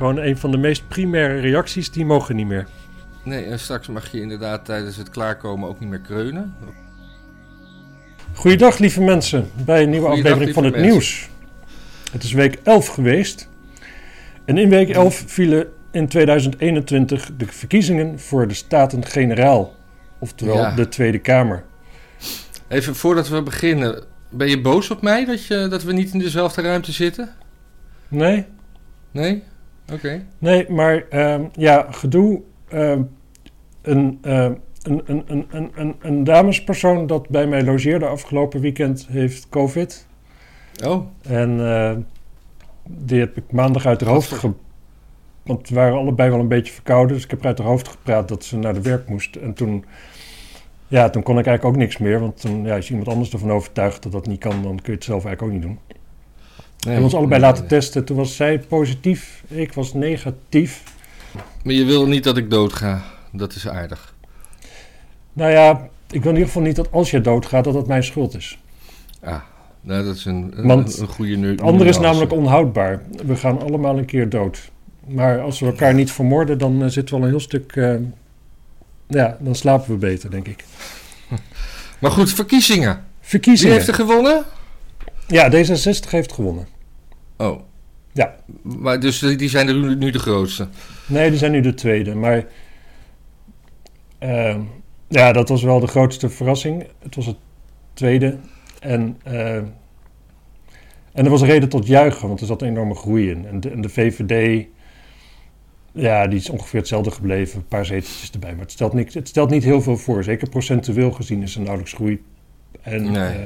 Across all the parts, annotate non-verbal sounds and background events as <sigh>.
Gewoon een van de meest primaire reacties, die mogen niet meer. Nee, en straks mag je inderdaad tijdens het klaarkomen ook niet meer kreunen. Goeiedag lieve mensen, bij een nieuwe Goeiedag, aflevering van het nieuws. Het is week 11 geweest. En in week 11 vielen in 2021 de verkiezingen voor de Staten-Generaal. Oftewel Ja. de Tweede Kamer. Even voordat we beginnen, ben je boos op mij dat, je, dat we niet in dezelfde ruimte zitten? Nee? Nee? Oké. Nee, maar ehm, ja, gedoe. ehm, een, ehm, een, een, een, een, een, een damespersoon dat bij mij logeerde afgelopen weekend heeft COVID. Oh, En eh, die heb ik maandag uit haar hoofd Gadver. ge... Want we waren allebei wel een beetje verkouden. Dus ik heb uit haar hoofd gepraat dat ze naar de werk moest. En toen... Ja, toen kon ik eigenlijk ook niks meer. Want toen, ja, als je iemand anders ervan overtuigt dat dat niet kan... dan kun je het zelf eigenlijk ook niet doen. We hebben ons allebei Nee, laten nee. testen. Toen was zij positief. Ik was negatief. Maar je wil niet dat ik doodga. Dat is aardig. Nou ja, ik wil in ieder geval niet dat als je doodgaat... dat dat mijn schuld is. Ah, nou, dat is een, een, Want een goede nu. Het andere is namelijk onhoudbaar. We gaan allemaal een keer dood. Maar als we elkaar niet vermoorden, dan eh, zitten we al een heel stuk. eh, ja, dan slapen we beter, denk ik. <laughs> Maar goed, verkiezingen. Wie Verkiezingen. heeft er gewonnen? Ja, D66 heeft gewonnen. Oh. Ja. Maar dus die zijn er nu, de grootste. Nee, die zijn nu de tweede. Maar. eh, ja, dat was wel de grootste verrassing. Het was het tweede. En. eh, en er was reden tot juichen, want er zat een enorme groei in. En de, en de VVD. Ja, die is ongeveer hetzelfde gebleven. Een paar zeteltjes erbij. Maar het stelt, niks, het stelt niet heel veel voor. Zeker procentueel gezien is er nauwelijks groei. En, Nee. eh,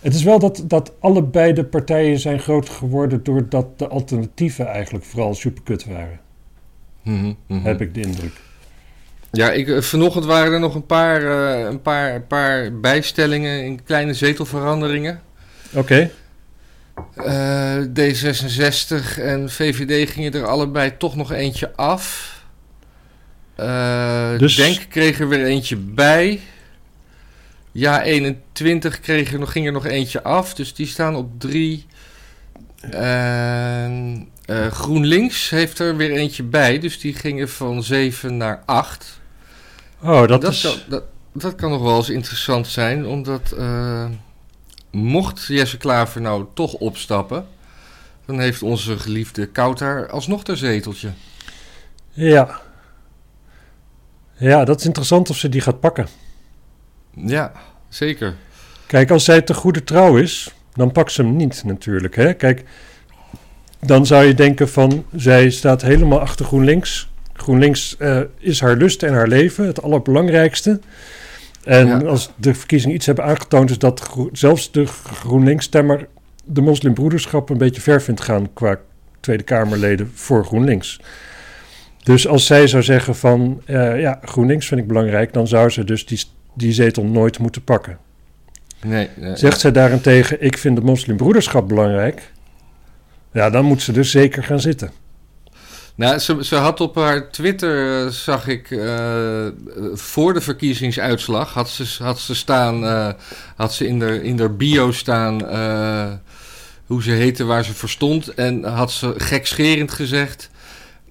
het is wel dat, dat allebei de partijen zijn groot geworden... doordat de alternatieven eigenlijk vooral superkut waren. Mhm, mhm. Heb ik de indruk. Ja, ik, eh, vanochtend waren er nog een paar, eh, een paar, een paar bijstellingen in kleine zetelveranderingen. Oké. Eh, D66 en VVD gingen er allebei toch nog eentje af. Dus- Denk kreeg er weer eentje bij. Ja, 21 kreeg er nog, ging er nog eentje af. Dus die staan op drie. En, eh, GroenLinks heeft er weer eentje bij. Dus die gingen van 7 naar 8. Oh, dat, Dat, is... kan, dat, dat kan nog wel eens interessant zijn, omdat eh, mocht Jesse Klaver nou toch opstappen, dan heeft onze geliefde Kouter alsnog ter zeteltje. Ja. Ja, dat is interessant of ze die gaat pakken. Ja, zeker. Kijk, als zij te goede trouw is, dan pakt ze hem niet natuurlijk. Hè? Kijk, dan zou je denken van, zij staat helemaal achter GroenLinks. GroenLinks eh, is haar lust en haar leven, het allerbelangrijkste. En Ja. als de verkiezingen iets hebben aangetoond, is dat zelfs de GroenLinks-stemmer de moslimbroederschap een beetje ver vindt gaan qua Tweede Kamerleden voor GroenLinks. Dus als zij zou zeggen van, eh, ja, GroenLinks vind ik belangrijk, dan zou ze dus die, die zetel nooit moeten pakken. Nee, nee. Zegt zij daarentegen, ik vind de moslimbroederschap belangrijk, ja, dan moet ze dus zeker gaan zitten. Nou, ze, ze had op haar Twitter, eh, zag ik, eh, voor de verkiezingsuitslag, had ze, had ze staan, eh, had ze in de, in de bio staan eh, hoe ze heette, waar ze voor stond. En had ze gekscherend gezegd,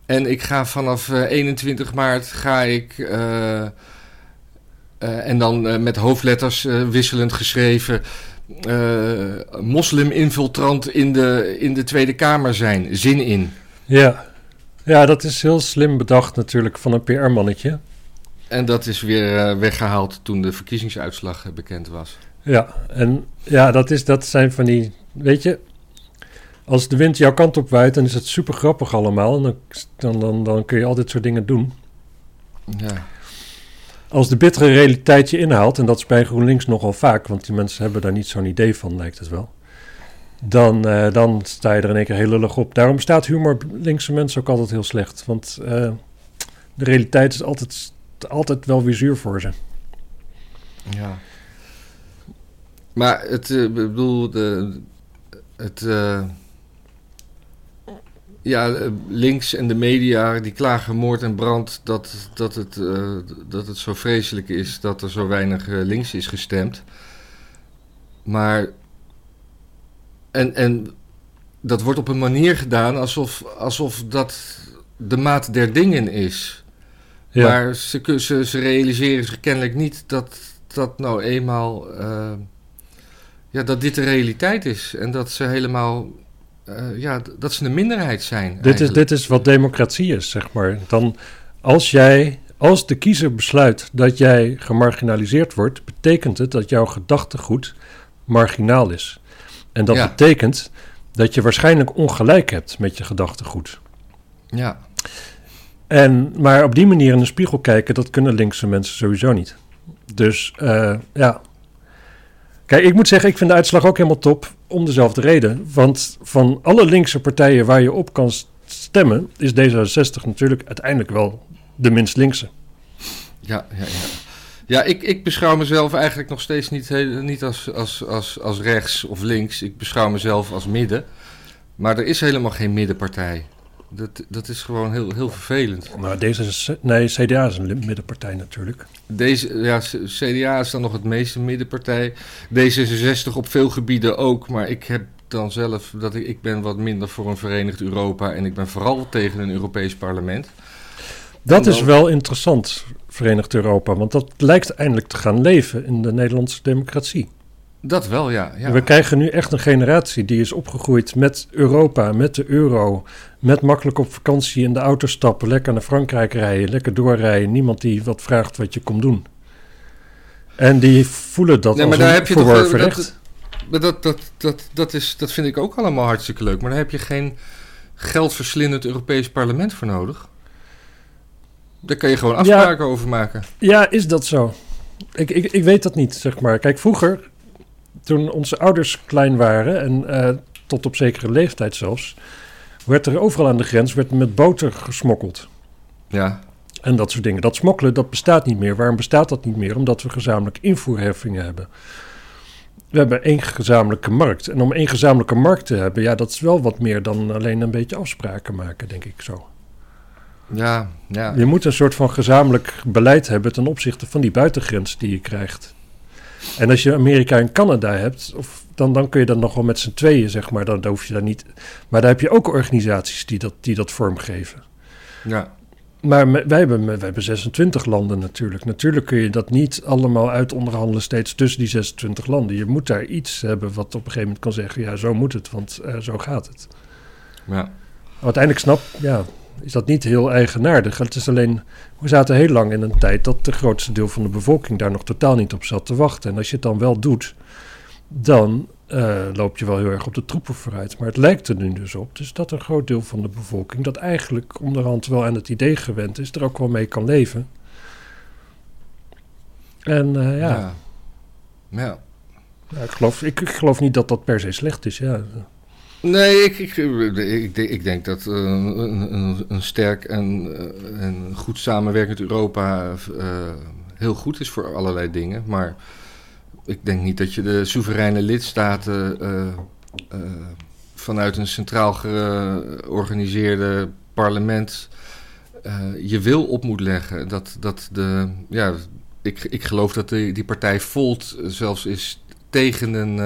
en ik ga vanaf eh, 21 maart ga ik, eh, eh, en dan eh, met hoofdletters eh, wisselend geschreven, eh moslim-infiltrant in de, in de Tweede Kamer zijn. Zin in. Ja. ja, dat is heel slim bedacht natuurlijk van een PR-mannetje. En dat is weer eh, weggehaald toen de verkiezingsuitslag eh, bekend was. Ja, en ja, dat, is, dat zijn van die, weet je, als de wind jouw kant op waait, dan is het super grappig allemaal. En dan, dan, dan, dan kun je al dit soort dingen doen. Ja. Als de bittere realiteit je inhaalt, en dat is bij GroenLinks nogal vaak, want die mensen hebben daar niet zo'n idee van, lijkt het wel. Dan, eh, dan sta je er in één keer heel lullig op. Daarom staat humor linkse mensen ook altijd heel slecht. Want eh, de realiteit is altijd, altijd wel weer zuur voor ze. ja. Maar het, eh, ik bedoel, de, het, ja, eh, links en de media die klagen moord en brand dat, dat, het, eh, dat het zo vreselijk is dat er zo weinig eh, links is gestemd. Maar, en, en dat wordt op een manier gedaan alsof, alsof dat de maat der dingen is. Ja. Maar ze, ze, ze realiseren zich kennelijk niet dat dat nou eenmaal. ja, dat dit de realiteit is. En dat ze helemaal. Eh, ja, dat ze een minderheid zijn. Dit is, dit is wat democratie is, zeg maar. Dan, als, jij, als de kiezer besluit dat jij gemarginaliseerd wordt, betekent het dat jouw gedachtegoed marginaal is. En dat Ja. betekent dat je waarschijnlijk ongelijk hebt met je gedachtegoed. Ja, En, maar op die manier in de spiegel kijken, dat kunnen linkse mensen sowieso niet. Dus eh, ja. Kijk, ik moet zeggen, ik vind de uitslag ook helemaal top om dezelfde reden. Want van alle linkse partijen waar je op kan stemmen, is D66 natuurlijk uiteindelijk wel de minst linkse. ja, ja. ja. Ja, ik, ik beschouw mezelf eigenlijk nog steeds niet, niet als, als, als, als rechts of links. Ik beschouw mezelf als midden. Maar er is helemaal geen middenpartij. Dat, dat is gewoon heel, heel vervelend. Nou, D66, nee, CDA is een middenpartij natuurlijk. Deze, ja, CDA is dan nog het meeste middenpartij. D66 op veel gebieden ook. Maar ik heb dan zelf dat ik, ik ben wat minder voor een verenigd Europa. En ik ben vooral tegen een Europees parlement. Dat is wel interessant, Verenigd Europa. Want dat lijkt eindelijk te gaan leven in de Nederlandse democratie. Dat wel, ja. ja. We krijgen nu echt een generatie die is opgegroeid met Europa, met de euro, met makkelijk op vakantie in de auto stappen, lekker naar Frankrijk rijden, lekker doorrijden. Niemand die wat vraagt wat je komt doen. En die voelen dat Nee, als maar daar heb je toch, dat- recht. Dat, dat, dat, dat, is, dat vind ik ook allemaal hartstikke leuk. Maar daar heb je geen geldverslindend Europees parlement voor nodig. Daar kan je gewoon afspraken over maken. Ja, is dat zo? Ik, ik, ik weet dat niet, zeg maar. Kijk, vroeger, toen onze ouders klein waren en eh, tot op zekere leeftijd zelfs, werd er overal aan de grens werd met boter gesmokkeld. Ja, En dat soort dingen. Dat smokkelen, dat bestaat niet meer. Waarom bestaat dat niet meer? Omdat we gezamenlijk invoerheffingen hebben. We hebben één gezamenlijke markt. En om één gezamenlijke markt te hebben, ja, dat is wel wat meer dan alleen een beetje afspraken maken, denk ik zo. ja, ja. Je moet een soort van gezamenlijk beleid hebben ten opzichte van die buitengrens die je krijgt. En als je Amerika en Canada hebt, of, dan, dan kun je dat nog wel met z'n tweeën, zeg maar. Dan hoef je daar niet. Maar daar heb je ook organisaties die dat, die dat vormgeven. ja. Maar wij hebben, wij hebben 26 landen natuurlijk. Natuurlijk kun je dat niet allemaal uit onderhandelen steeds tussen die 26 landen. Je moet daar iets hebben wat op een gegeven moment kan zeggen... ja, zo moet het, want eh, zo gaat het. ja. Uiteindelijk snap ja, is dat niet heel eigenaardig. Het is alleen, we zaten heel lang in een tijd... dat de grootste deel van de bevolking daar nog totaal niet op zat te wachten. En als je het dan wel doet, dan eh, loop je wel heel erg op de troepen vooruit. Maar het lijkt er nu dus op dus dat een groot deel van de bevolking... dat eigenlijk onderhand wel aan het idee gewend is... er ook wel mee kan leven. En eh, ja, ja. Ja. ja, ik, geloof, ik, ik geloof niet dat dat per se slecht is. Ja. Nee, ik, ik, ik, denk- ik denk dat eh, een, een, een sterk en, eh, en goed samenwerkend Europa eh, heel goed is voor allerlei dingen. Maar ik denk niet dat je de soevereine lidstaten vanuit een centraal georganiseerde parlement je wil op moet leggen. Dat, dat de, ja, ik, ik geloof dat die, die partij Volt zelfs is tegen een.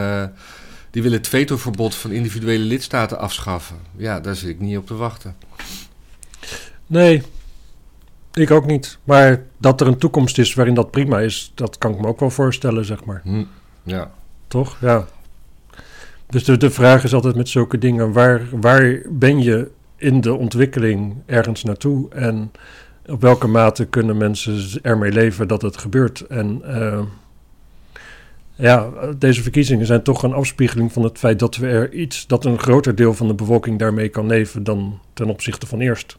Die willen het vetoverbod van individuele lidstaten afschaffen. Ja, daar zit ik niet op te wachten. Nee, ik ook niet. Maar dat er een toekomst is waarin dat prima is, dat kan ik me ook wel voorstellen, zeg maar. Hm, Ja. Toch? Ja. Dus de, de vraag is altijd met zulke dingen, waar, waar ben je in de ontwikkeling ergens naartoe? En op welke mate kunnen mensen ermee leven dat het gebeurt? En eh, ja, deze verkiezingen zijn toch een afspiegeling van het feit dat we er iets, dat een groter deel van de bevolking daarmee kan leven dan ten opzichte van eerst.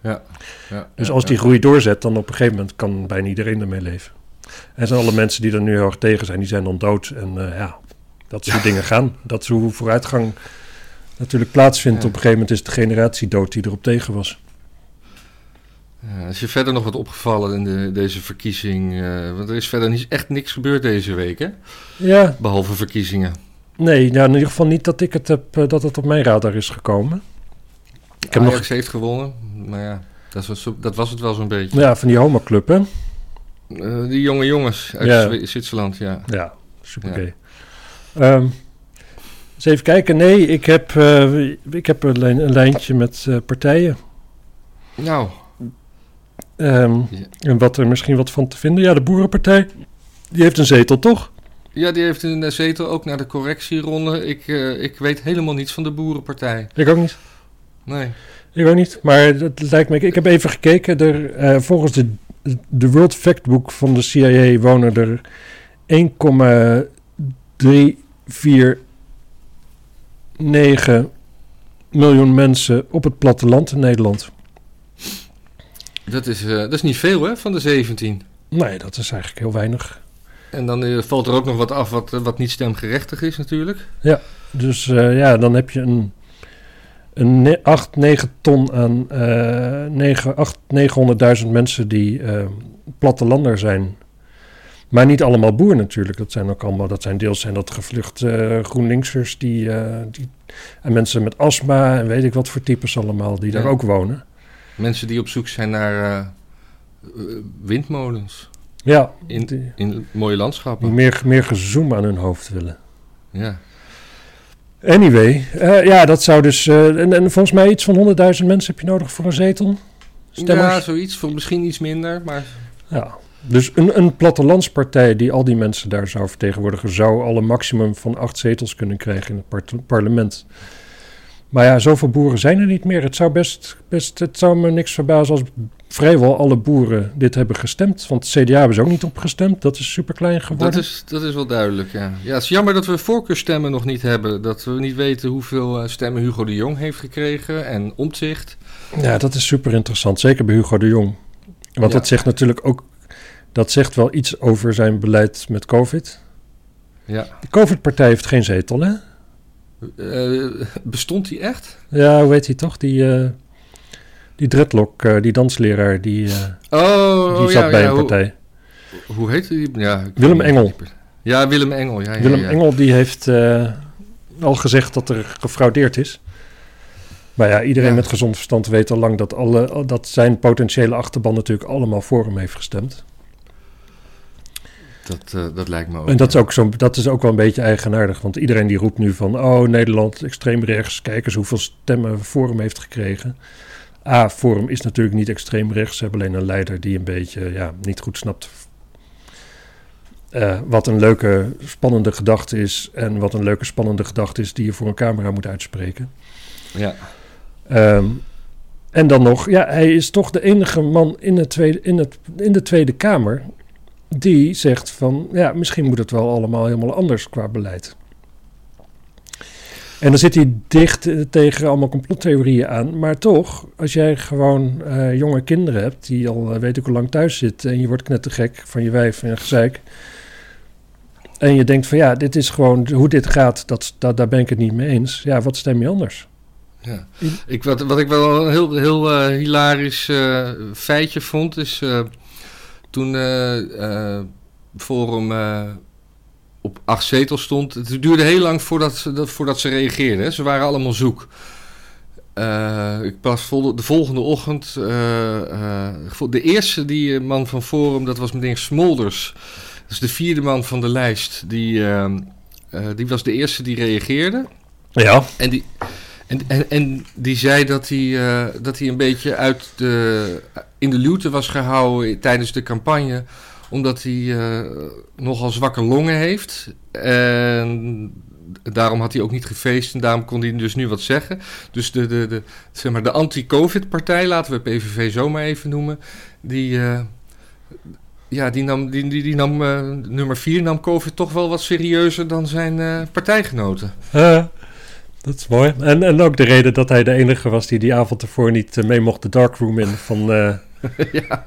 Ja. ja Dus als die groei doorzet, dan op een gegeven moment kan bijna iedereen ermee leven. En zijn alle mensen die er nu heel erg tegen zijn, die zijn dan dood. En eh, ja, dat hoe dingen gaan. Dat is hoe vooruitgang natuurlijk plaatsvindt. Op een gegeven moment is de generatie dood die erop tegen was. Ja, is je verder nog wat opgevallen in de, deze verkiezing? eh, want er is verder niet, echt niks gebeurd deze week, hè? Ja, Behalve verkiezingen. nee, ja, in ieder geval niet dat ik het heb, eh, dat het op mijn radar is gekomen. Ik heb Ajax nog, heeft gewonnen, maar ja, dat was, dat was het wel zo'n beetje. ja, van die homoclub, hè? Eh, die jonge jongens uit Ja. Zwitserland, ja. Ja, super Ja. Ehm, eens even kijken. Nee, ik heb, ik heb een, een lijntje met partijen. Nou, Ehm, Ja. En wat er misschien wat van te vinden. Ja, de Boerenpartij, die heeft een zetel, toch? ja, die heeft een eh, zetel ook naar de correctieronde. Ik, eh, ik weet helemaal niets van de Boerenpartij. Ik ook niet. Nee. Ik ook niet. Maar het lijkt me... Ik heb even gekeken. Er, eh, volgens de, de World Factbook van de CIA wonen er 1,349 miljoen mensen op het platteland in Nederland. Dat is, eh, dat is niet veel, hè, van de 17. Nee, dat is eigenlijk heel weinig. En dan eh, valt er ook nog wat af wat, eh, wat niet stemgerechtig is, natuurlijk. Dus eh, ja, dan heb je een, een ne- 8, 9 ton aan eh 9, 8, 900.000 mensen die plattelander zijn. Maar niet allemaal boer natuurlijk. Dat zijn ook allemaal, dat zijn deels zijn dat gevluchte eh, GroenLinksers die, die, en mensen met astma en weet ik wat voor types allemaal die daar Ja. ook wonen. Mensen die op zoek zijn naar eh, eh, windmolens Ja, In- die, in mooie die landschappen. meer, meer gezoom aan hun hoofd willen. Ja. Anyway, eh, ja, dat zou dus. en, en volgens mij iets van 100.000 mensen heb je nodig voor een zetel. Stemmers. ja, zoiets. Voor misschien iets minder, maar Ja, dus een, een plattelandspartij die al die mensen daar zou vertegenwoordigen, zou al een maximum van acht zetels kunnen krijgen in het parlement. Maar ja, zoveel boeren zijn er niet meer. Het zou best, best het zou me niks verbazen als vrijwel alle boeren dit hebben gestemd. Want het CDA hebben ze ook niet opgestemd. Dat is super klein geworden. dat is, dat is wel duidelijk, ja. Ja, het is jammer dat we voorkeurstemmen nog niet hebben. Dat we niet weten hoeveel eh, stemmen Hugo de Jong heeft gekregen en omzicht. Ja, dat is super interessant. Zeker bij Hugo de Jong. Want Ja. dat zegt natuurlijk ook. Dat zegt wel iets over zijn beleid met COVID. Ja. De COVID-partij heeft geen zetel, hè? Eh, bestond die echt? Ja, hoe heet hij toch? Die, eh, die dreadlock, eh, die dansleraar, die, Oh, die oh, zat ja, bij ja, een partij. Hoe, heet die? Ja, Willem. Engel. Ja, Willem Engel. Ja, ja, Willem. Engel die heeft al gezegd dat er gefraudeerd is. Maar ja, iedereen met gezond verstand weet al lang dat, alle, dat zijn potentiële achterban natuurlijk allemaal voor hem heeft gestemd. Dat, eh, dat lijkt me ook. En dat is, ook zo, dat is ook wel een beetje eigenaardig. Want iedereen die roept nu van... oh, Nederland, extreem rechts. Kijk eens hoeveel stemmen Forum heeft gekregen. A, Forum is natuurlijk niet extreem rechts. Ze hebben alleen een leider die een beetje ja, niet goed snapt... eh, wat een leuke, spannende gedachte is... en wat een leuke, spannende gedachte is... die je voor een camera moet uitspreken. Ja. Ehm, en dan nog, ja, hij is toch de enige man in, het tweede, in, het, in de Tweede Kamer die zegt van, ja, misschien moet het wel allemaal helemaal anders qua beleid. En dan zit hij dicht eh, tegen allemaal complottheorieën aan. Maar toch, als jij gewoon eh, jonge kinderen hebt die al eh, weet ik hoe lang thuis zitten en je wordt knettergek van je wijf en gezeik. En je denkt van ja, dit is gewoon hoe dit gaat, dat, dat, daar ben ik het niet mee eens. Ja, wat stem je anders? Ja. Ik, wat, wat ik wel een heel, heel hilarisch feitje vond, is toen eh, eh, Forum eh, op acht zetels stond. Het duurde heel lang voordat, ze- dat, voordat ze reageerden. hè. Ze waren allemaal zoek. Ik pas vol, de volgende ochtend. de eerste die man van Forum, dat was meneer Smolders. Dat is de vierde man van de lijst. Die, die was de eerste die reageerde. Ja, En die, en, en, en die zei dat hij, dat hij een beetje uit de, in de luwte was gehouden tijdens de campagne. Omdat hij eh, nogal zwakke longen heeft. En daarom had hij ook niet gefeest en daarom kon hij dus nu wat zeggen. Dus de, de, de, zeg maar de anti-COVID-partij, laten we PVV zo maar even noemen. Die, eh, ja, die nam, die, die, die nam eh, nummer 4 nam COVID toch wel wat serieuzer dan zijn partijgenoten. Dat is mooi. En, en ook de reden dat hij de enige was die die avond ervoor niet mee mocht de darkroom in van, <laughs> ja.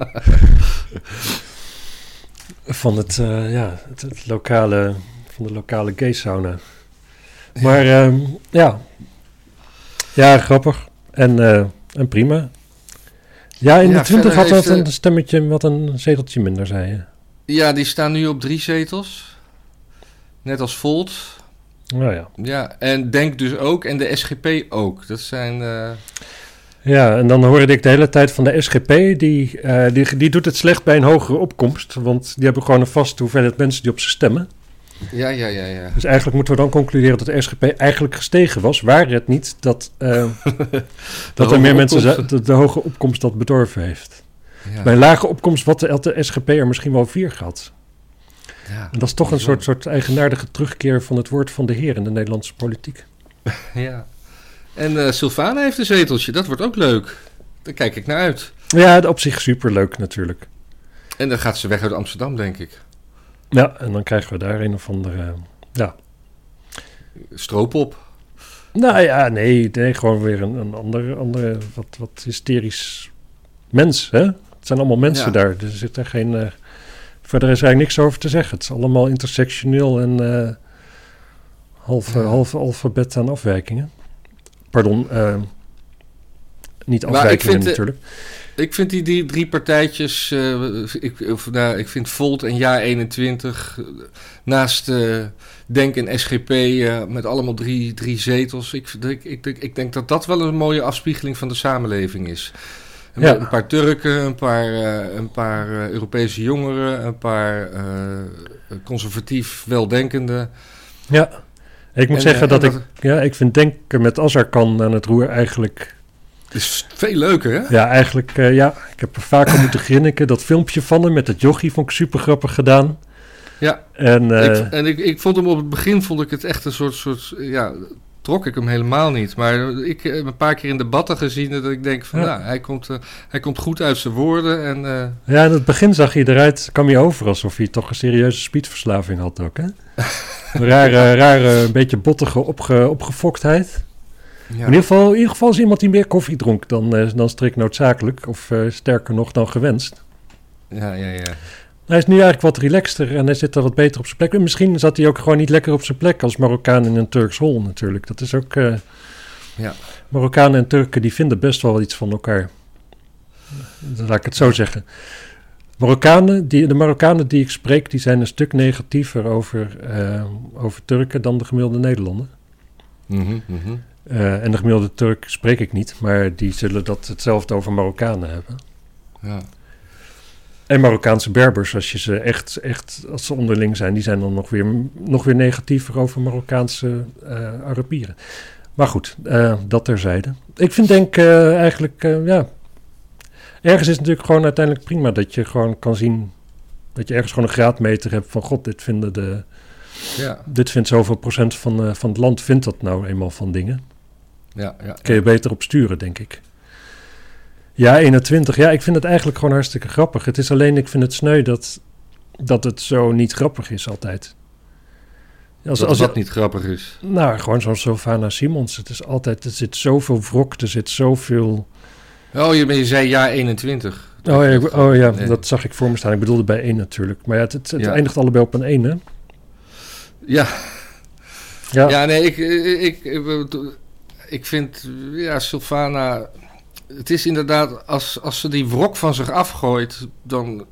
van het, eh, ja, het, het lokale, van de lokale gay sauna. Maar ehm, ja. ja, grappig. En, eh, en prima. Ja, in Ja, de 20 had dat een stemmetje, wat een zeteltje minder, zei je. Ja, die staan nu op drie zetels. Net als Volt. Nou ja. Ja, en Denk dus ook. En de SGP ook. Dat zijn... eh, Ja, en dan hoorde ik de hele tijd van de SGP, die, eh, die, die doet het slecht bij een hogere opkomst. Want die hebben gewoon een vaste hoeveelheid mensen die op ze stemmen. Ja, ja, ja, ja. Dus eigenlijk moeten we dan concluderen dat de SGP eigenlijk gestegen was, waar het niet dat, uh, <laughs> dat er meer mensen de, de, hoge opkomst dat bedorven heeft. Ja. Bij een lage opkomst wat de, de SGP er misschien wel vier gehad. Ja, en dat is toch een soort, soort eigenaardige terugkeer van het woord van de heer in de Nederlandse politiek. <laughs> ja. En uh, Sylvana heeft een zeteltje, dat wordt ook leuk. Daar kijk ik naar uit. Ja, op zich superleuk natuurlijk. En dan gaat ze weg uit Amsterdam, denk ik. Ja, en dan krijgen we daar een of andere, ja... Stroopop. Nou ja, nee, nee gewoon weer een, een andere, andere wat, wat hysterisch mens, hè? Het zijn allemaal mensen daar, dus er zit er geen... Uh, verder is er eigenlijk niks over te zeggen. Het is allemaal intersectioneel en uh, half, ja. half alfabet aan afwijkingen. Pardon, uh, niet afwijkingen natuurlijk. Ik vind die, die drie partijtjes, uh, ik, of, nou, ik vind Volt en Ja 21 naast uh, Denk en SGP uh, met allemaal drie, drie zetels. Ik, ik, ik, ik, denk dat dat wel een mooie afspiegeling van de samenleving is. Een, ja. een paar Turken, een paar, een paar Europese jongeren, een paar conservatief weldenkenden. Ja, ik moet en, zeggen dat, dat ik, ja, ik vind Denken met Azarkan aan het roer eigenlijk is veel leuker, hè? Ja, eigenlijk, uh, ja. Ik heb er vaker moeten grinniken. Dat filmpje van hem met het jochie vond ik super grappig gedaan. Ja, en, uh, ik, en ik, ik vond hem op het begin, vond ik het echt een soort, soort ja, trok ik hem helemaal niet. Maar ik heb een paar keer in debatten gezien dat ik denk van, ja. nou, hij komt, uh, hij komt goed uit zijn woorden. En, uh, ja, in het begin zag hij eruit, kwam hij over alsof hij toch een serieuze speedverslaving had ook, hè? <laughs> rare, rare, een beetje bottige opge, opgefoktheid. Ja. In, ieder geval, in ieder geval is iemand die meer koffie dronk dan, uh, dan strikt noodzakelijk. Of sterker nog dan gewenst. Ja, ja, ja. Hij is nu eigenlijk wat relaxter en hij zit er wat beter op zijn plek. misschien zat hij ook gewoon niet lekker op zijn plek als Marokkaan in een Turks hol natuurlijk. Dat is ook... Uh, ja. Marokkanen en Turken die vinden best wel iets van elkaar. Laat ik het zo zeggen. Marokkanen, die, de Marokkanen die ik spreek, die zijn een stuk negatiever over, over Turken dan de gemiddelde Nederlander. Mm -hmm, uh, en de gemiddelde Turk spreek ik niet, maar die zullen dat hetzelfde over Marokkanen hebben. Ja. En Marokkaanse Berbers, als je ze echt, echt, als ze onderling zijn, die zijn dan nog weer, nog weer negatiever over Marokkaanse uh, Arabieren. Maar goed, uh, dat terzijde. Ik vind denk eigenlijk, ja, ergens is het natuurlijk gewoon uiteindelijk prima dat je gewoon kan zien, dat je ergens gewoon een graadmeter hebt van god, dit vinden de, ja. dit vindt zoveel procent van, van het land, vindt dat nou eenmaal van dingen. Ja, ja, Kun je beter op sturen, denk ik. Ja, 21. Ja, ik vind het eigenlijk gewoon hartstikke grappig. Het is alleen, ik vind het sneu dat, dat het zo niet grappig is altijd. Als, dat als dat niet grappig is? Nou, gewoon zoals Sylvana Simons. Het is altijd, er zit zoveel wrok, er zit zoveel... Oh, je, je zei ja 21. Oh ja, oh, ja dat zag ik voor me staan. Ik bedoelde bij 1 natuurlijk. Maar ja, het, het, het eindigt allebei op een 1, hè? Ja. Ja, ja nee, ik, ik, ik ik vind, ja, Sylvana. Het is inderdaad, als, als ze die wrok van zich afgooit, dan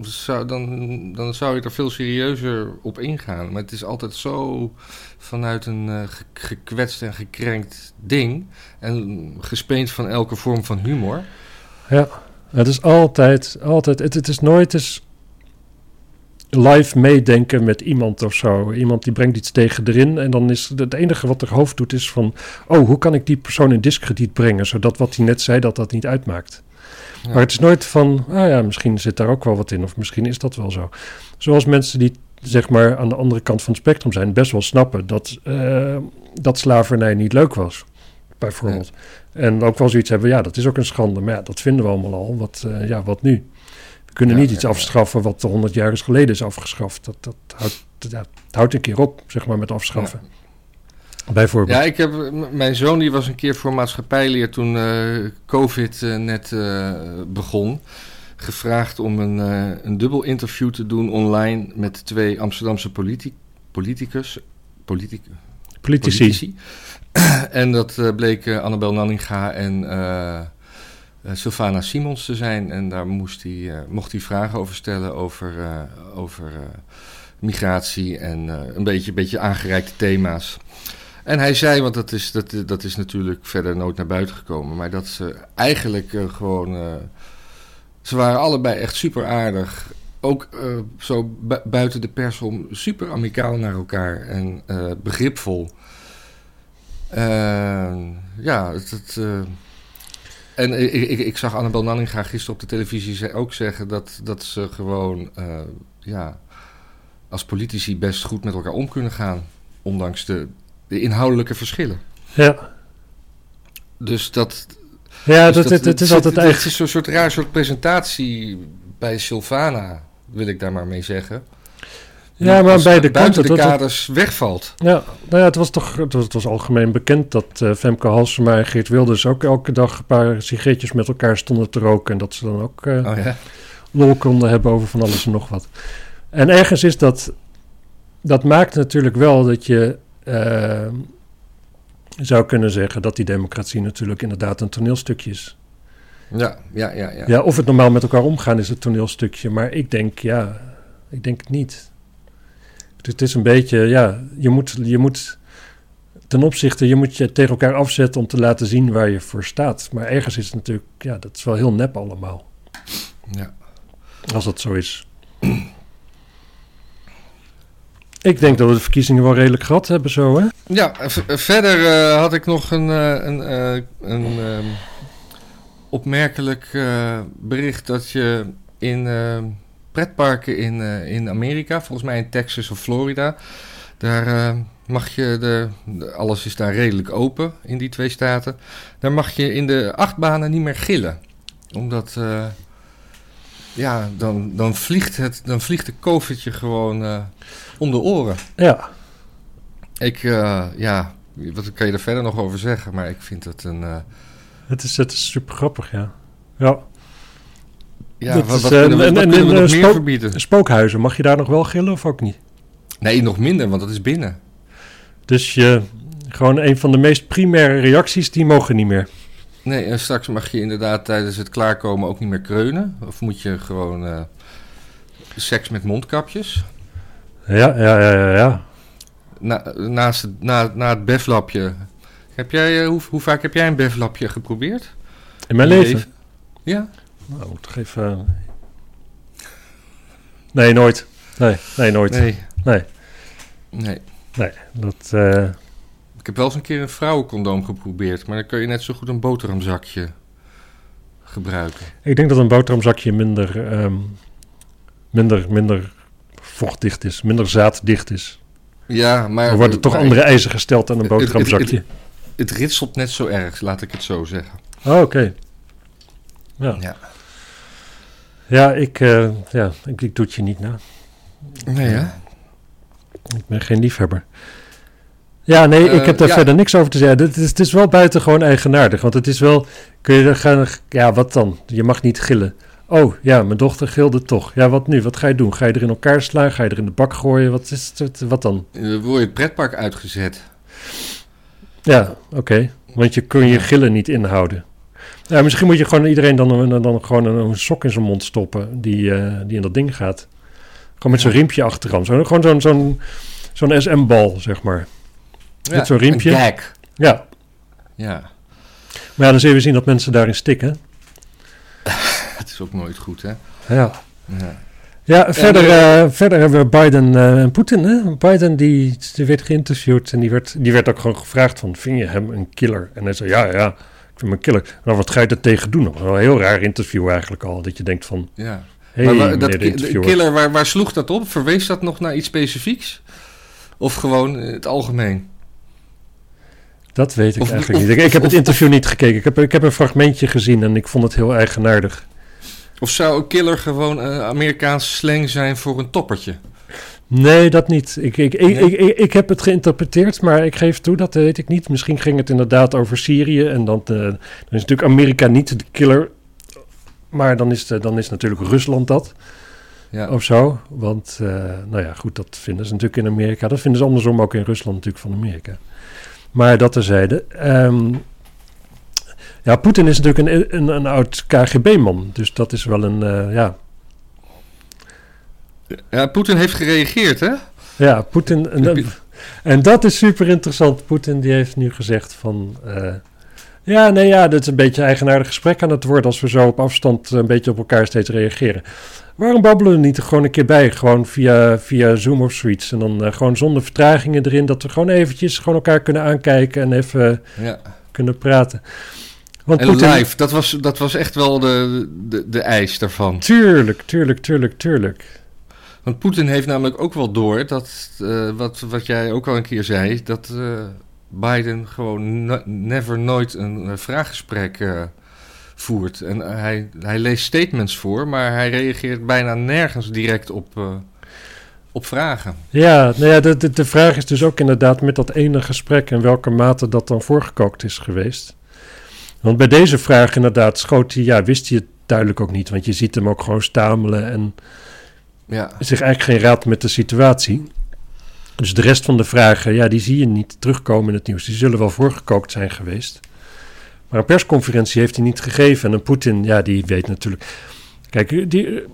zou, dan, dan zou je er veel serieuzer op ingaan. Maar het is altijd zo vanuit een uh, gekwetst en gekrenkt ding. En gespeend van elke vorm van humor. Ja, het is altijd, altijd, het, het is nooit eens live meedenken met iemand of zo. Iemand die brengt iets tegen erin. En dan is het enige wat er hoofd doet is van... oh, hoe kan ik die persoon in discrediet brengen... zodat wat hij net zei, dat dat niet uitmaakt. Maar het is nooit van... ah ja, misschien zit daar ook wel wat in... of misschien is dat wel zo. Zoals mensen die zeg maar aan de andere kant van het spectrum zijn... best wel snappen dat, uh, dat slavernij niet leuk was. Bijvoorbeeld. En ook wel zoiets hebben... ja, dat is ook een schande. Maar ja, dat vinden we allemaal al. Wat, uh, ja, wat nu? Kunnen niet iets afschaffen wat 100 jaar geleden is afgeschaft. Dat, dat, houdt, dat houdt een keer op, zeg maar, met afschaffen. Bijvoorbeeld. Ja, ik heb, mijn zoon die was een keer voor maatschappijleer toen uh, COVID uh, net uh, begon. Gevraagd om een, een dubbel interview te doen online met twee Amsterdamse politi politicus. Politic politici. politici. <clears throat> en dat bleek Annabel Nanninga en Sylvana Simons te zijn. En daar moest hij, uh, mocht hij vragen over stellen over, uh, over migratie en een beetje, beetje aangereikte thema's. En hij zei, want dat is, dat, dat is natuurlijk verder nooit naar buiten gekomen, maar dat ze eigenlijk gewoon. ze waren allebei echt super aardig. ook eh, zo bu- buiten de pers om super amicaal naar elkaar en eh, begripvol. Eh, ja, het, het, eh, en ik, ik, ik zag Annabel Nanninga gisteren op de televisie ook zeggen dat, dat ze gewoon eh, ja, als politici best goed met elkaar om kunnen gaan, ondanks de, de inhoudelijke verschillen. Ja, Dus dat, ja dus dat, het, het is altijd Het echt... is zo'n soort raar soort presentatie bij Sylvana, wil ik daar maar mee zeggen. Ja, maar bij de kanten... de dat- kaders wegvalt. Ja, nou ja, het was toch het was, het was algemeen bekend dat eh, Femke Halsema en Geert Wilders ook elke dag een paar sigaretjes met elkaar stonden te roken. En dat ze dan ook eh, Oh ja. lol konden hebben over van alles en nog wat. En ergens is dat, dat maakt natuurlijk wel dat je eh, zou kunnen zeggen dat die democratie natuurlijk inderdaad een toneelstukje is. Ja, ja, ja, ja. Ja, of het normaal met elkaar omgaan is het toneelstukje, maar ik denk ja, ik denk het niet. Het is een beetje, ja, je moet, je moet ten opzichte, je moet je tegen elkaar afzetten om te laten zien waar je voor staat. Maar ergens is het natuurlijk, ja, dat is wel heel nep allemaal, ja. als dat zo is. Ik denk dat we de verkiezingen wel redelijk gehad hebben zo, hè? Ja, verder eh, had ik nog een, eh, een, eh, een ehm, opmerkelijk bericht dat je in eh, pretparken in, eh, in Amerika, volgens mij in Texas of Florida, daar eh, mag je, de, alles is daar redelijk open in die twee staten, daar mag je in de achtbanen niet meer gillen. Omdat, eh, ja, dan, dan, vliegt het, dan vliegt de COVID je gewoon om de oren. Ja, Ik, ja, wat kan je er verder nog over zeggen? Maar ik vind het een. het is, het is super grappig, ja. Ja, ja, Dat wat, eh, kunnen we, en- wat en- kunnen we en, nog eh, meer verbieden? spookhuizen, mag je daar nog wel gillen of ook niet? Nee, nog minder, want dat is binnen. Dus je, gewoon een van de meest primaire reacties, die mogen niet meer. Nee, en straks mag je inderdaad tijdens het klaarkomen ook niet meer kreunen. Of moet je gewoon eh, seks met mondkapjes. Ja, ja, ja, ja. ja. Na, naast het, na, na het beflapje. Heb jij, hoe, hoe vaak heb jij een beflapje geprobeerd? In mijn je leven. Ja? Nou, moet toch even... Nee, nooit. Nee, nee, nooit. Nee, Nee. nee. Nee. dat... eh, Ik heb wel eens een keer een vrouwencondoom geprobeerd. Maar dan kun je net zo goed een boterhamzakje gebruiken. ik denk dat een boterhamzakje minder, ehm, minder, minder vochtdicht is, minder zaaddicht is. Ja, maar... Er worden toch maar andere eisen gesteld aan een Het- het- boterhamzakje. Het ritselt net zo erg, laat ik het zo zeggen. Oh, oké. Ja. Ja. Ja, ik, eh, ja ik, ik doe het je niet na. Nee, hè? Ik ben geen liefhebber. Ja, nee, ik Eh, heb daar ja. verder niks over te zeggen. Het is, het is wel buitengewoon eigenaardig. Want het is wel... Kun je er gaan... Ja, wat dan? Je mag niet gillen. Oh, ja, mijn dochter gilde toch. Ja, wat nu? Wat ga je doen? Ga je er in elkaar slaan? Ga je er in de bak gooien? Wat, is het, wat dan? Dan word je het pretpark uitgezet. Ja, oké. Want je kun je gillen niet inhouden. Ja, misschien moet je gewoon iedereen dan, een- dan gewoon een, een sok in zijn mond stoppen... die, eh, die in dat ding gaat. Gewoon met zo'n riempje achteraan. Zo, gewoon zo'n zo'n zo'n SM-bal, zeg maar. Ja, Met zo'n riempje. Een gag. Ja, Ja, Maar ja, dan zul je zien dat mensen daarin stikken. <laughs> het is ook nooit goed, hè? Ja, Ja. ja verder, eh, verder hebben we Biden eh, en Poetin. Hè? Biden die, die werd geïnterviewd en die werd, die werd ook gewoon gevraagd van... vind je hem een killer? En hij zei, ja, ja, vind killer. Nou, wat ga je er tegen doen? Dat een heel raar interview eigenlijk al. Dat je denkt van, ja. hé, maar hey, waar, dat de killer, waar, waar sloeg dat op? Verwees dat nog naar iets specifieks? Of gewoon het algemeen? Dat weet ik Of- eigenlijk of- niet. Ik, ik heb of- het interview niet gekeken. Ik heb, ik heb een fragmentje gezien en ik vond het heel eigenaardig. Of zou een killer gewoon een Amerikaanse slang zijn voor een toppertje? Nee, dat niet. Ik, ik, ik, Nee? ik, ik, ik heb het geïnterpreteerd, maar ik geef toe, dat weet ik niet. Misschien ging het inderdaad over Syrië en dan, eh, dan is natuurlijk Amerika niet de killer. Maar dan is, de, dan is natuurlijk Rusland dat, Ja. of zo. Want, eh, nou ja, goed, dat vinden ze natuurlijk in Amerika. Dat vinden ze andersom ook in Rusland natuurlijk van Amerika. Maar dat terzijde. Ehm ja, Poetin is natuurlijk een, een, een oud KGB-man. Dus dat is wel een, eh, ja... ja, Poetin heeft gereageerd, hè? Ja, Poetin. En, en dat is super interessant. Poetin die heeft nu gezegd van. eh, Ja, nee, ja, dat is een beetje een eigenaardig gesprek aan het worden als we zo op afstand een beetje op elkaar steeds reageren. Waarom babbelen we niet er gewoon een keer bij? Gewoon via, via Zoom of zoiets. En dan uh, gewoon zonder vertragingen erin. Dat we gewoon eventjes gewoon elkaar kunnen aankijken en even ja. kunnen praten. Want en Putin... live, dat was, dat was echt wel de, de, de eis daarvan. Tuurlijk, tuurlijk, tuurlijk, tuurlijk. Want Poetin heeft namelijk ook wel door dat, uh, wat, wat jij ook al een keer zei, dat uh, Biden gewoon never nooit een vraaggesprek uh, voert. En hij, hij leest statements voor, maar hij reageert bijna nergens direct op, op vragen. Ja, nou ja de, de, de vraag is dus ook inderdaad met dat ene gesprek in welke mate dat dan voorgekookt is geweest. Want bij deze vraag inderdaad schoot hij, ja, wist hij het duidelijk ook niet. Want je ziet hem ook gewoon stamelen en ja. zich eigenlijk geen raad met de situatie. Dus de rest van de vragen, ja, die zie je niet terugkomen in het nieuws. Die zullen wel voorgekookt zijn geweest. Maar een persconferentie heeft hij niet gegeven. En een Poetin, ja, die weet natuurlijk. Kijk, die eh,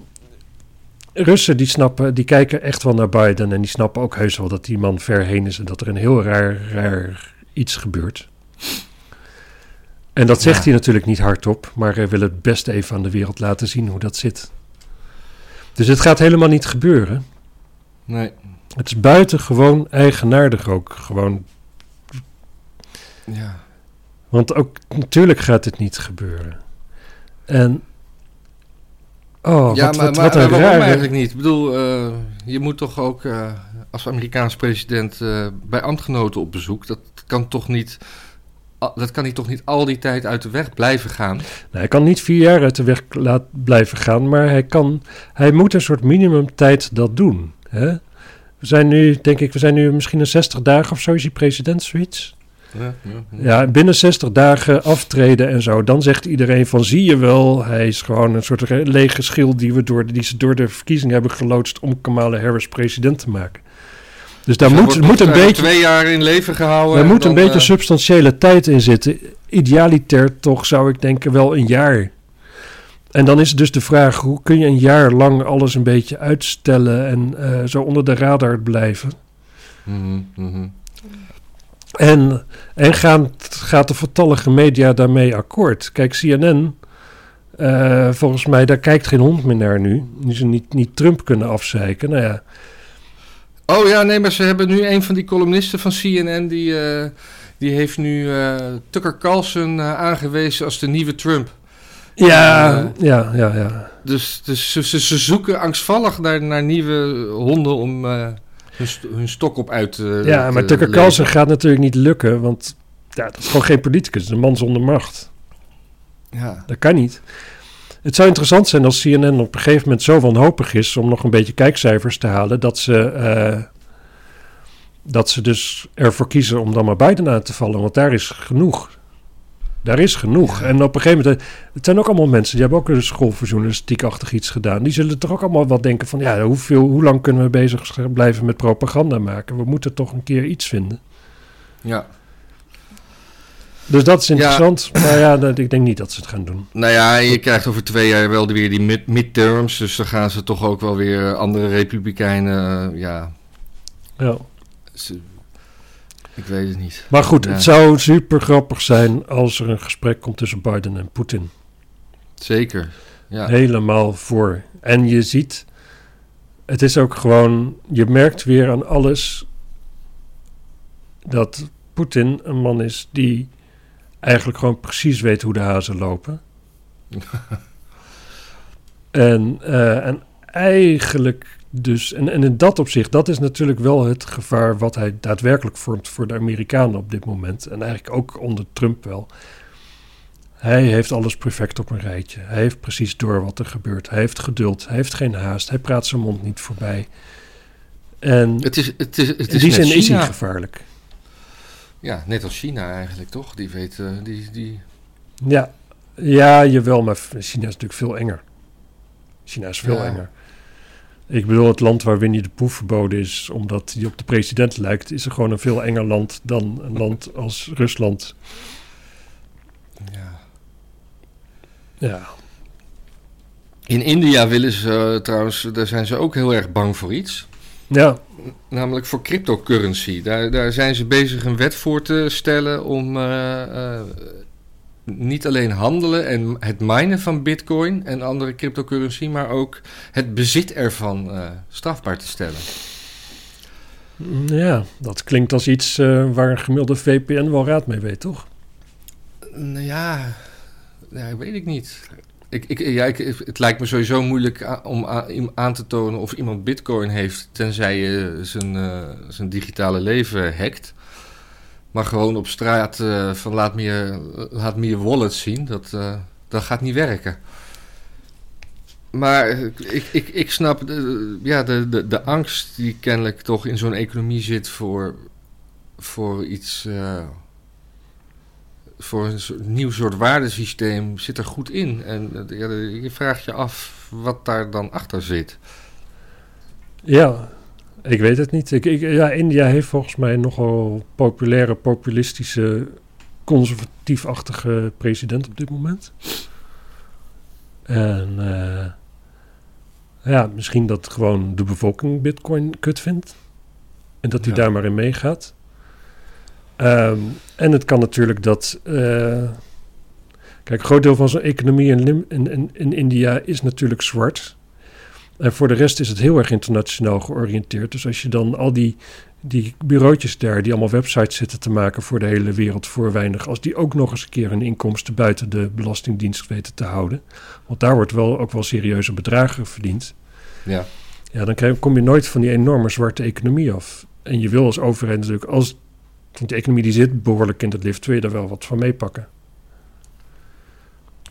Russen die snappen, die kijken echt wel naar Biden. En die snappen ook heus wel dat die man ver heen is. En dat er een heel raar, raar iets gebeurt. En dat zegt hij natuurlijk niet hardop, maar hij wil het best even aan de wereld laten zien hoe dat zit. Dus het gaat helemaal niet gebeuren. Nee. Het is buitengewoon eigenaardig ook. Gewoon. Ja. Want ook natuurlijk gaat het niet gebeuren. En. Oh, ja, wat, maar, wat, maar, wat een maar waarom rare... eigenlijk niet? Ik bedoel, uh, je moet toch ook uh, als Amerikaans president uh, bij ambtgenoten op bezoek. Dat kan toch niet dat kan hij toch niet al die tijd uit de weg blijven gaan? Nee, hij kan niet vier jaar uit de weg laat blijven gaan, maar hij, kan, hij moet een soort minimumtijd dat doen. Hè? We zijn nu, denk ik, we zijn nu misschien een 60 dagen of zo, is hij president, zoiets. Ja, ja, ja. binnen 60 dagen aftreden en zo. Dan zegt iedereen van, zie je wel, hij is gewoon een soort lege schil die, we door, die ze door de verkiezingen hebben geloodst om Kamala Harris president te maken. Dus daar moet, moet een beetje. Twee jaar in leven gehouden. Daar moet een beetje uh... substantiële tijd in zitten. Idealiter toch zou ik denken wel een jaar. En dan is dus de vraag: hoe kun je een jaar lang alles een beetje uitstellen en uh, zo onder de radar blijven? Mm -hmm. En, en gaan, gaat de vertallige media daarmee akkoord? Kijk, CNN, uh, volgens mij, daar kijkt geen hond meer naar nu. Die ze niet, niet Trump kunnen afzeiken. Nou ja, Oh ja, nee, maar ze hebben nu een van die columnisten van CNN... die, uh, die heeft nu uh, Tucker Carlson uh, aangewezen als de nieuwe Trump. Ja, ja, ja, ja. Dus, dus ze, ze, zoeken angstvallig naar, naar nieuwe honden om hun, hun, stok op uit te Ja, maar Tucker Carlson gaat natuurlijk niet lukken... want ja, dat is gewoon geen politicus. een man zonder macht. Ja. Dat kan niet. Het zou interessant zijn als CNN op een gegeven moment zo wanhopig is om nog een beetje kijkcijfers te halen, dat ze, uh, dat ze dus ervoor kiezen om dan maar Biden aan te vallen, want daar is genoeg. Daar is genoeg. Ja. En op een gegeven moment, het zijn ook allemaal mensen, die hebben ook een school voor journalistiek-achtig iets gedaan. Die zullen toch ook allemaal wat denken van, ja, hoeveel, hoe lang kunnen we bezig blijven met propaganda maken? We moeten toch een keer iets vinden. Ja. Dus dat is interessant. Ja. Maar ja, ik denk niet dat ze het gaan doen. Nou ja, je krijgt over twee jaar wel weer die mid midterms. Dus dan gaan ze toch ook wel weer andere republikeinen. Ja. ja. Ze, ik weet het niet. Maar goed, ja. het zou super grappig zijn als er een gesprek komt tussen Biden en Poetin. Zeker. Ja. Helemaal voor. En je ziet, het is ook gewoon, je merkt weer aan alles dat Poetin een man is die eigenlijk gewoon precies weet hoe de hazen lopen. <laughs> en, uh, en eigenlijk dus, en, en in dat opzicht, dat is natuurlijk wel het gevaar wat hij daadwerkelijk vormt voor de Amerikanen op dit moment. En eigenlijk ook onder Trump wel. Hij heeft alles perfect op een rijtje. Hij heeft precies door wat er gebeurt. Hij heeft geduld. Hij heeft geen haast. Hij praat zijn mond niet voorbij. En het is, het is, het is in die zin is hij gevaarlijk. Ja, net als China eigenlijk, toch? Die weet, uh, die, die... Ja. ja, jawel, maar China is natuurlijk veel enger. China is veel ja. enger. Ik bedoel, het land waar Winnie de Pooh verboden is, omdat hij op de president lijkt, is er gewoon een veel enger land dan een land <laughs> als Rusland. Ja. Ja. In India willen ze uh, trouwens, daar zijn ze ook heel erg bang voor iets. Ja. Namelijk voor cryptocurrency. Daar, daar zijn ze bezig een wet voor te stellen om uh, uh, niet alleen handelen en het minen van bitcoin en andere cryptocurrency, maar ook het bezit ervan uh, strafbaar te stellen. Ja, dat klinkt als iets uh, waar een gemiddelde VPN wel raad mee weet, toch? Nou ja, ja weet ik niet. Ik, ik, het lijkt me sowieso moeilijk om aan te tonen of iemand bitcoin heeft, tenzij je zijn, uh, zijn digitale leven hackt. Maar gewoon op straat uh, van laat me, je, laat me je wallet zien, dat, dat gaat niet werken. Maar ik, ik, ik snap de, ja, de, de, de angst die kennelijk toch in zo'n economie zit voor, voor iets. Voor een soort, nieuw soort waardesysteem zit er goed in. En ja, je vraagt je af wat daar dan achter zit. Ja, ik weet het niet. Ik, ik, ja, India heeft volgens mij nogal populaire, populistische, conservatiefachtige president op dit moment. En uh, ja, misschien dat gewoon de bevolking Bitcoin kut vindt. En dat hij daar maar in meegaat. Um, en het kan natuurlijk dat. Uh, kijk, een groot deel van zijn economie in, in, in India is natuurlijk zwart. En voor de rest is het heel erg internationaal georiënteerd. Dus als je dan al die, die bureautjes daar, die allemaal websites zitten te maken voor de hele wereld voor weinig, als die ook nog eens een keer hun inkomsten buiten de Belastingdienst weten te houden. Want daar wordt wel ook wel serieuze bedragen verdiend. Ja. Ja, dan kom je nooit van die enorme zwarte economie af. En je wil als overheid natuurlijk, als de economie die zit behoorlijk in het lift, wil je daar wel wat van meepakken.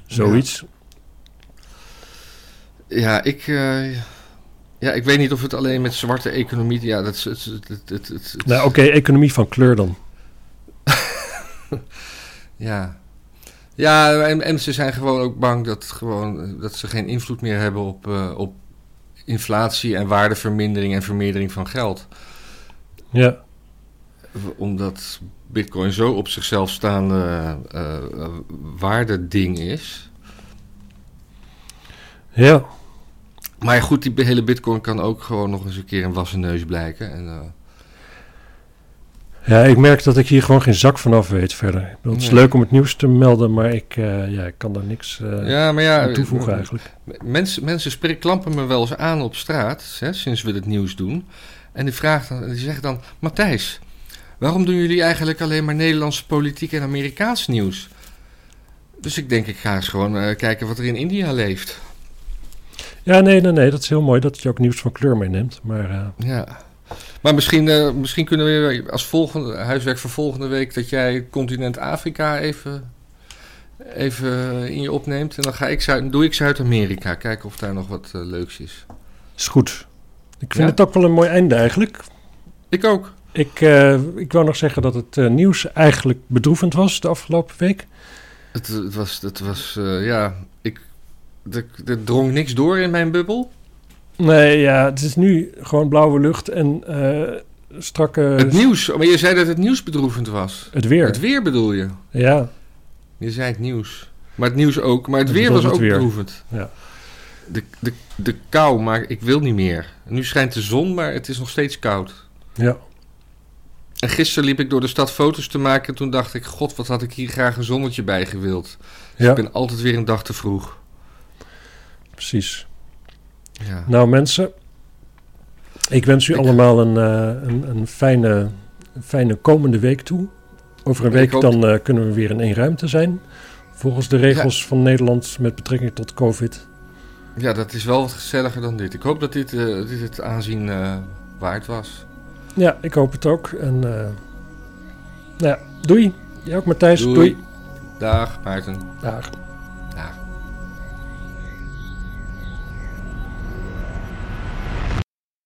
Zoiets. Ja, ik, uh, ja, ik weet niet of het alleen met zwarte economie... Ja, dat is... Het, het, het, het, nou, oké, economie van kleur dan. <laughs> ja. Ja, en, en, ze zijn gewoon ook bang dat, gewoon, dat ze geen invloed meer hebben op, uh, op inflatie en waardevermindering en vermeerdering van geld. Ja. Omdat bitcoin zo op zichzelf staande uh, waardeding is. Ja. Maar goed, die hele bitcoin kan ook gewoon nog eens een keer een wassen neus blijken. En, uh... Ja, ik merk dat ik hier gewoon geen zak vanaf weet verder. Het is leuk om het nieuws te melden, maar ik, uh, ja, ik kan daar niks uh, ja, maar ja, aan toevoegen eigenlijk. Mensen, mensen spreken, klampen me wel eens aan op straat, hè, sinds we het nieuws doen. En die, vraagt dan, die zeggen dan, Matthijs, waarom doen jullie eigenlijk alleen maar Nederlandse politiek en Amerikaans nieuws? Dus ik denk, ik ga eens gewoon kijken wat er in India leeft. Ja, nee, nee, nee, dat is heel mooi dat je ook nieuws van kleur meeneemt. Maar, uh... Ja, maar misschien, uh, misschien kunnen we als volgende huiswerk voor volgende week dat jij continent Afrika even, even in je opneemt. En dan ga ik Zuid, doe ik Zuid-Amerika, kijken of daar nog wat leuks is. Is goed. Ik vind ja? het ook wel een mooi einde eigenlijk. Ik ook. Ik, ik wou nog zeggen dat het nieuws eigenlijk bedroevend was de afgelopen week. Het, het was, het was ja, ik, er, drong niks door in mijn bubbel. Nee, ja, het is nu gewoon blauwe lucht en uh, strakke... Het nieuws, maar je zei dat het nieuws bedroevend was. Het weer. Het weer bedoel je? Ja. Je zei het nieuws. Maar het nieuws ook, maar het, het weer was ook weer. bedroevend. Ja. De, de, de kou, maar ik wil niet meer. Nu schijnt de zon, maar het is nog steeds koud. Ja. En gisteren liep ik door de stad foto's te maken en toen dacht ik... God, wat had ik hier graag een zonnetje bij gewild. Dus ja. ik ben altijd weer een dag te vroeg precies. Ja. Nou mensen, ik wens u allemaal een, uh, een, een, fijne, fijne komende week toe. Over een week dan uh, kunnen we weer in één ruimte zijn. Volgens de regels ja. van Nederland met betrekking tot COVID. Ja, dat is wel wat gezelliger dan dit. Ik hoop dat dit, uh, dit het aanzien waard was. Ja, ik hoop het ook. En nou ja, doei. Jij ook Matthijs. Doei. doei. Dag Maarten. Dag.